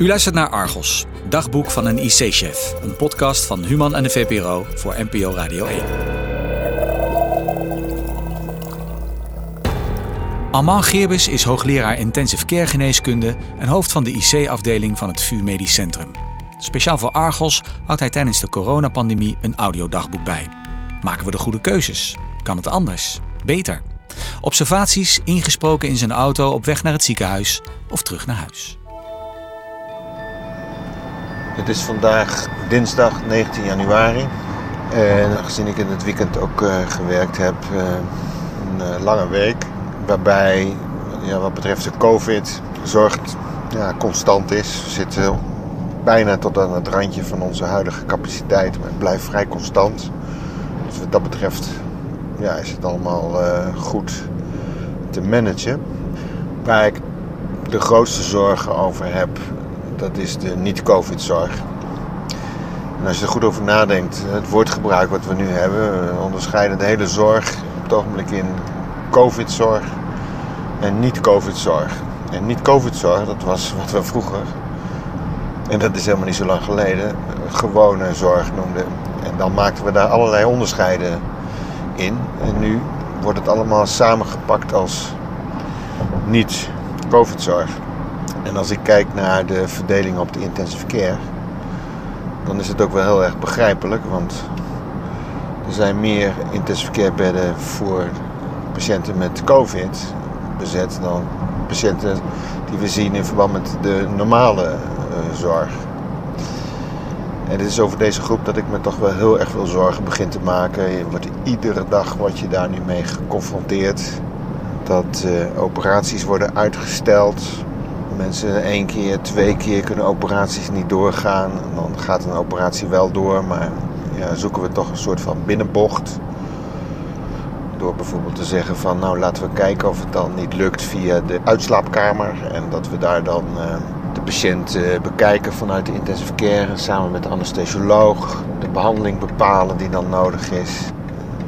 U luistert naar Argos, dagboek van een IC-chef. Een podcast van Human en de VPRO voor NPO Radio 1. Alman Geerbus is hoogleraar intensive care geneeskunde en hoofd van de IC-afdeling van het VU Medisch Centrum. Speciaal voor Argos houdt hij tijdens de coronapandemie een audiodagboek bij. Maken we de goede keuzes? Kan het anders? Beter? Observaties ingesproken in zijn auto op weg naar het ziekenhuis of terug naar huis. Het is vandaag dinsdag 19 januari. En aangezien ik in het weekend ook uh, gewerkt heb, uh, een uh, lange week. Waarbij ja, wat betreft de COVID zorgt ja, constant is. We zitten bijna tot aan het randje van onze huidige capaciteit, maar het blijft vrij constant. Dus wat dat betreft ja, is het allemaal goed te managen. Waar ik de grootste zorgen over heb, dat is de niet-COVID-zorg. En als je er goed over nadenkt, het woordgebruik wat we nu hebben, we onderscheiden de hele zorg op het ogenblik in COVID-zorg en niet-COVID-zorg. En niet-COVID-zorg, dat was wat we vroeger, en dat is helemaal niet zo lang geleden, gewone zorg noemden. En dan maakten we daar allerlei onderscheiden in. En nu wordt het allemaal samengepakt als niet-COVID-zorg. En als ik kijk naar de verdeling op de intensive care, dan is het ook wel heel erg begrijpelijk. Want er zijn meer intensive care bedden voor patiënten met COVID bezet dan patiënten die we zien in verband met de normale uh, zorg. En het is over deze groep dat ik me toch wel heel erg veel zorgen begin te maken. Je wordt iedere dag word je daar nu mee geconfronteerd. Dat uh, operaties worden uitgesteld mensen één keer, twee keer kunnen operaties niet doorgaan. En dan gaat een operatie wel door, maar ja, zoeken we toch een soort van binnenbocht. Door bijvoorbeeld te zeggen van nou laten we kijken of het dan niet lukt via de uitslaapkamer. En dat we daar dan uh, de patiënt uh, bekijken vanuit de intensive care. Samen met de anesthesioloog de behandeling bepalen die dan nodig is.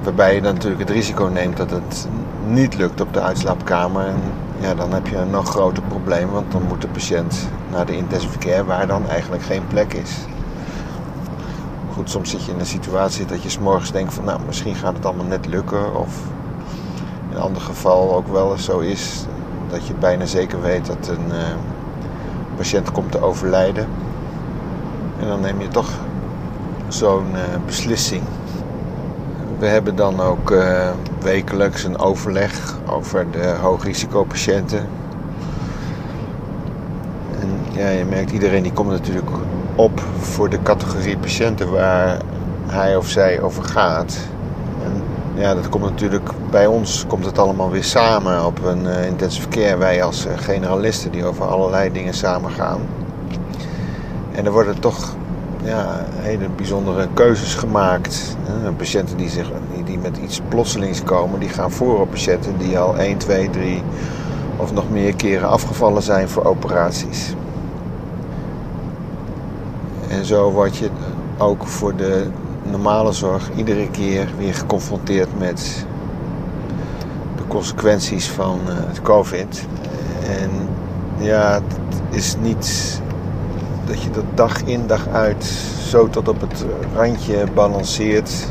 Waarbij je dan natuurlijk het risico neemt dat het niet lukt op de uitslaapkamer. Ja, dan heb je een nog groter probleem, want dan moet de patiënt naar de intensive care waar dan eigenlijk geen plek is. Goed, soms zit je in een situatie dat je s'morgens denkt van nou, misschien gaat het allemaal net lukken. Of in een ander geval ook wel eens zo is dat je bijna zeker weet dat een uh, patiënt komt te overlijden. En dan neem je toch zo'n uh, beslissing. We hebben dan ook uh, wekelijks een overleg over de hoogrisicopatiënten. En ja, je merkt, iedereen die komt natuurlijk op voor de categorie patiënten waar hij of zij over gaat. En ja, dat komt natuurlijk bij ons komt het allemaal weer samen op een uh, intensive care. Wij als uh, generalisten die over allerlei dingen samen gaan. En er worden toch ja, hele bijzondere keuzes gemaakt. Patiënten die, zich, die met iets plotselings komen, die gaan voor op patiënten die al 1, 2, 3 of nog meer keren afgevallen zijn voor operaties. En zo word je ook voor de normale zorg iedere keer weer geconfronteerd met de consequenties van het COVID. En ja, het is niet dat je dat dag in dag uit zo tot op het randje balanceert,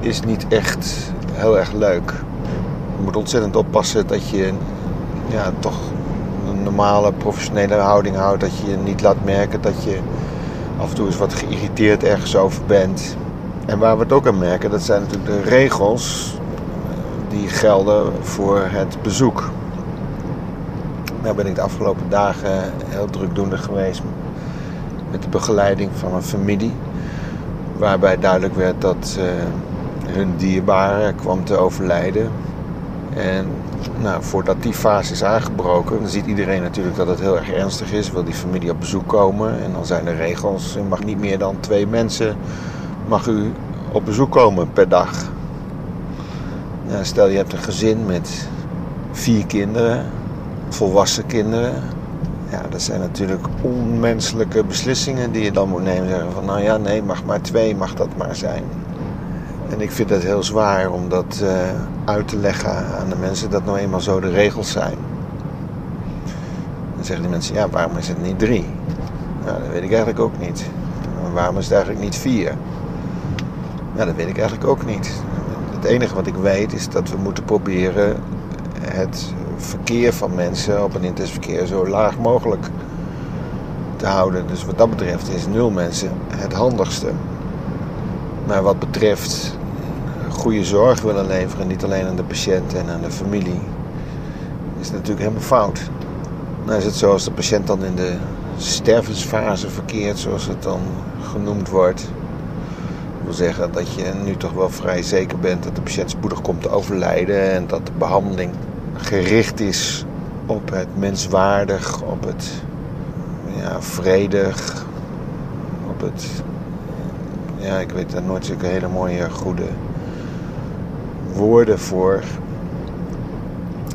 is niet echt heel erg leuk. Je moet ontzettend oppassen dat je ja, toch een normale professionele houding houdt. Dat je je niet laat merken dat je af en toe eens wat geïrriteerd ergens over bent. En waar we het ook aan merken, dat zijn natuurlijk de regels die gelden voor het bezoek. Nou ben ik de afgelopen dagen heel drukdoende geweest met de begeleiding van een familie. Waarbij duidelijk werd dat uh, hun dierbare kwam te overlijden. En nou, voordat die fase is aangebroken, ziet iedereen natuurlijk dat het heel erg ernstig is. Wil die familie op bezoek komen en dan zijn er regels. U mag niet meer dan twee mensen mag u op bezoek komen per dag. Nou, stel je hebt een gezin met vier kinderen volwassen kinderen. Ja, dat zijn natuurlijk onmenselijke beslissingen die je dan moet nemen. Zeggen van, nou ja, nee, mag maar twee, mag dat maar zijn. En ik vind het heel zwaar om dat uh, uit te leggen aan de mensen dat nou eenmaal zo de regels zijn. Dus zeggen die mensen, ja, waarom is het niet drie? Nou, dat weet ik eigenlijk ook niet. waarom is het eigenlijk niet vier? Nou, dat weet ik eigenlijk ook niet. Het enige wat ik weet is dat we moeten proberen het verkeer van mensen op een intensief verkeer zo laag mogelijk te houden. Dus wat dat betreft is nul mensen het handigste. Maar wat betreft goede zorg willen leveren, niet alleen aan de patiënt en aan de familie, is natuurlijk helemaal fout. Nou is het zo als de patiënt dan in de stervensfase verkeert, zoals het dan genoemd wordt. Dat wil zeggen dat je nu toch wel vrij zeker bent dat de patiënt spoedig komt te overlijden en dat de behandeling gericht is op het menswaardig, op het ja, vredig, op het. Ja, ik weet daar nooit zulke hele mooie, goede woorden voor.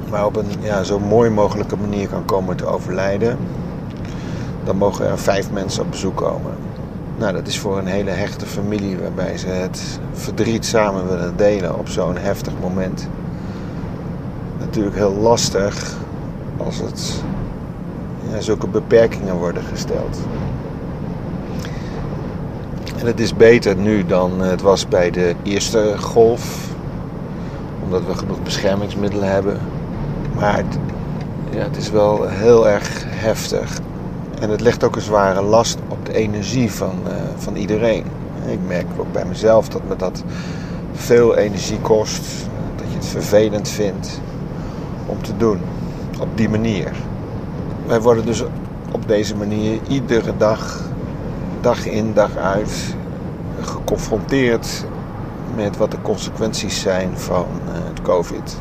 Maar op een ja, zo mooi mogelijke manier kan komen te overlijden. Dan mogen er vijf mensen op bezoek komen. Nou, dat is voor een hele hechte familie waarbij ze het verdriet samen willen delen op zo'n heftig moment. Natuurlijk heel lastig als het ja, zulke beperkingen worden gesteld. En het is beter nu dan het was bij de eerste golf, omdat we genoeg beschermingsmiddelen hebben. Maar het, ja, het is wel heel erg heftig. En het legt ook een zware last op de energie van, uh, van iedereen. Ik merk ook bij mezelf dat me dat veel energie kost. Dat je het vervelend vindt te doen. Op die manier. Wij worden dus op deze manier iedere dag, dag in, dag uit, geconfronteerd met wat de consequenties zijn van uh, het COVID.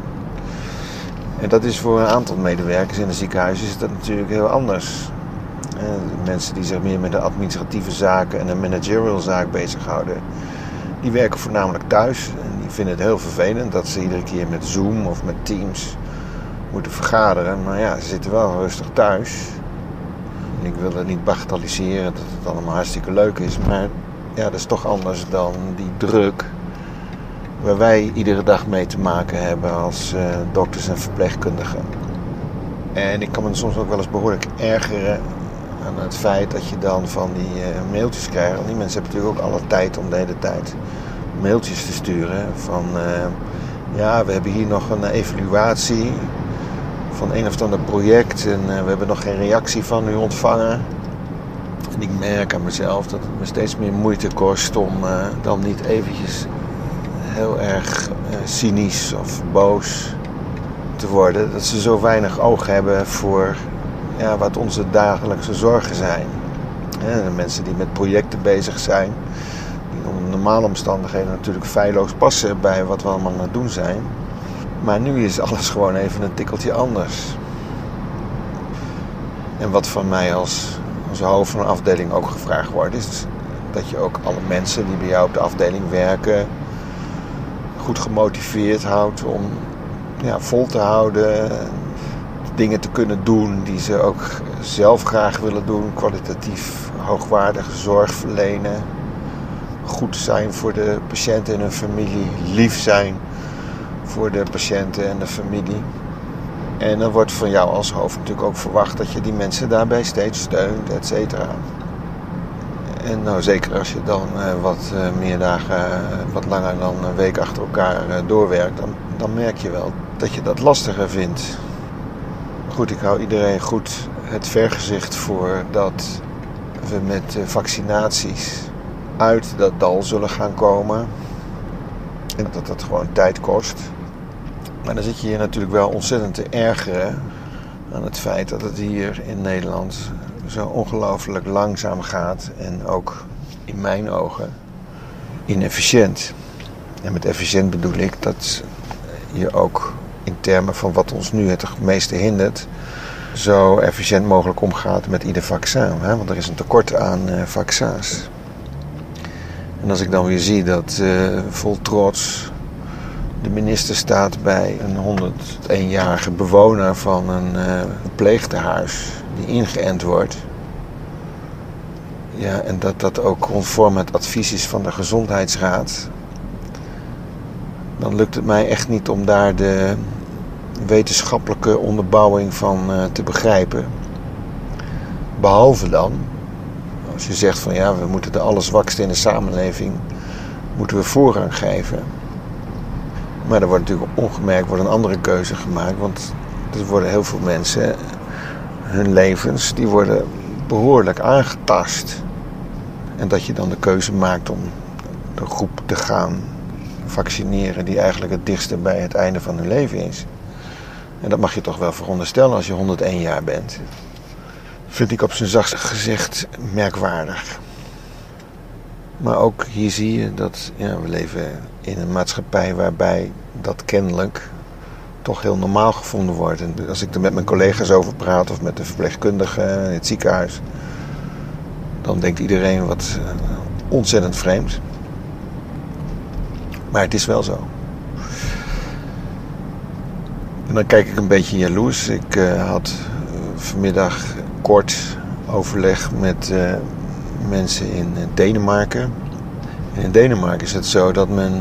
En dat is voor een aantal medewerkers in een ziekenhuis is dat natuurlijk heel anders. mensen die zich meer met de administratieve zaken en de managerial zaak bezighouden, die werken voornamelijk thuis. En die vinden het heel vervelend dat ze iedere keer met Zoom of met Teams moeten vergaderen. Maar ja, ze zitten wel rustig thuis. Ik wil het niet bagatelliseren dat het allemaal hartstikke leuk is. Maar ja, dat is toch anders dan die druk waar wij iedere dag mee te maken hebben als uh, dokters en verpleegkundigen. En ik kan me soms ook wel eens behoorlijk ergeren aan het feit dat je dan van die uh, mailtjes krijgt. Die mensen hebben natuurlijk ook alle tijd om de hele tijd mailtjes te sturen. Van uh, ja, we hebben hier nog een evaluatie van een of ander project en we hebben nog geen reactie van u ontvangen. En ik merk aan mezelf dat het me steeds meer moeite kost om dan niet eventjes heel erg uh, cynisch of boos te worden. Dat ze zo weinig oog hebben voor ja, wat onze dagelijkse zorgen zijn. de mensen die met projecten bezig zijn, die onder normale omstandigheden natuurlijk feilloos passen bij wat we allemaal aan het doen zijn. Maar nu is alles gewoon even een tikkeltje anders. En wat van mij als, als hoofd van een afdeling ook gevraagd wordt, is dat je ook alle mensen die bij jou op de afdeling werken, goed gemotiveerd houdt om ja, vol te houden. Dingen te kunnen doen die ze ook zelf graag willen doen. Kwalitatief hoogwaardige zorg verlenen. Goed zijn voor de patiënt en hun familie. Lief zijn voor de patiënten en de familie. En dan wordt van jou als hoofd natuurlijk ook verwacht dat je die mensen daarbij steeds steunt, et cetera. En nou, zeker als je dan uh, wat uh, meer dagen, uh, wat langer dan een week achter elkaar doorwerkt, dan, dan merk je wel dat je dat lastiger vindt. Goed, ik hou iedereen goed het vergezicht voor dat we met vaccinaties uit dat dal zullen gaan komen. En dat dat gewoon tijd kost. Maar dan zit je hier natuurlijk wel ontzettend te ergeren aan het feit dat het hier in Nederland zo ongelooflijk langzaam gaat en ook in mijn ogen inefficiënt. En met efficiënt bedoel ik dat je ook in termen van wat ons nu het meeste hindert, zo efficiënt mogelijk omgaat met ieder vaccin. Hè? Want er is een tekort aan uh, vaccins. En als ik dan weer zie dat uh, vol trots de minister staat bij een 101-jarige bewoner van een uh, pleegtehuis die ingeënt wordt. Ja, en dat dat ook conform het advies is van de gezondheidsraad. Dan lukt het mij echt niet om daar de wetenschappelijke onderbouwing van uh, te begrijpen. Behalve dan, als je zegt van ja, we moeten de allerzwakste in de samenleving moeten we voorrang geven. Maar er wordt natuurlijk ongemerkt wordt een andere keuze gemaakt. Want er worden heel veel mensen, hun levens, die worden behoorlijk aangetast. En dat je dan de keuze maakt om de groep te gaan vaccineren die eigenlijk het dichtste bij het einde van hun leven is. En dat mag je toch wel veronderstellen als je 101 jaar bent. Vind ik op zijn zachtst gezegd merkwaardig. Maar ook hier zie je dat ja, we leven in een maatschappij waarbij dat kennelijk toch heel normaal gevonden wordt. En als ik er met mijn collega's over praat of met de verpleegkundigen in het ziekenhuis, dan denkt iedereen wat eh, ontzettend vreemd. Maar het is wel zo. En dan kijk ik een beetje jaloers. Ik uh, had uh, vanmiddag kort overleg met mensen in Denemarken. En in Denemarken is het zo dat men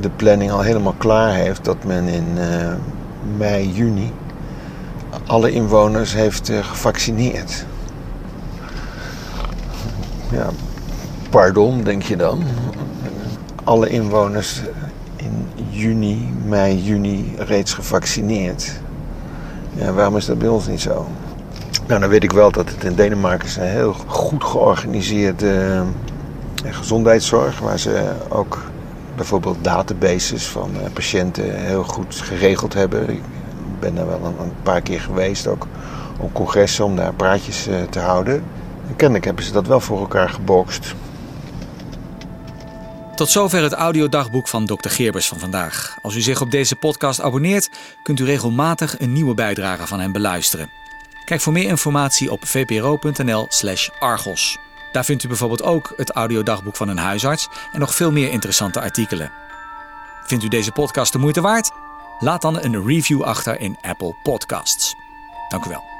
de planning al helemaal klaar heeft. Dat men in mei, juni alle inwoners heeft gevaccineerd. Ja, pardon, denk je dan alle inwoners in juni, mei, juni reeds gevaccineerd. Ja, waarom is dat bij ons niet zo? Nou, dan weet ik wel dat het in Denemarken is een heel goed georganiseerde uh, gezondheidszorg, waar ze ook bijvoorbeeld databases van uh, patiënten heel goed geregeld hebben. Ik ben daar wel een, paar keer geweest, ook op congressen om daar praatjes uh, te houden. En kennelijk hebben ze dat wel voor elkaar gebokst. Tot zover het audiodagboek van Dr. Geerbers van vandaag. Als u zich op deze podcast abonneert, kunt u regelmatig een nieuwe bijdrage van hem beluisteren. Kijk voor meer informatie op vpro.nl/slash argos. Daar vindt u bijvoorbeeld ook het audiodagboek van een huisarts en nog veel meer interessante artikelen. Vindt u deze podcast de moeite waard? Laat dan een review achter in Apple Podcasts. Dank u wel.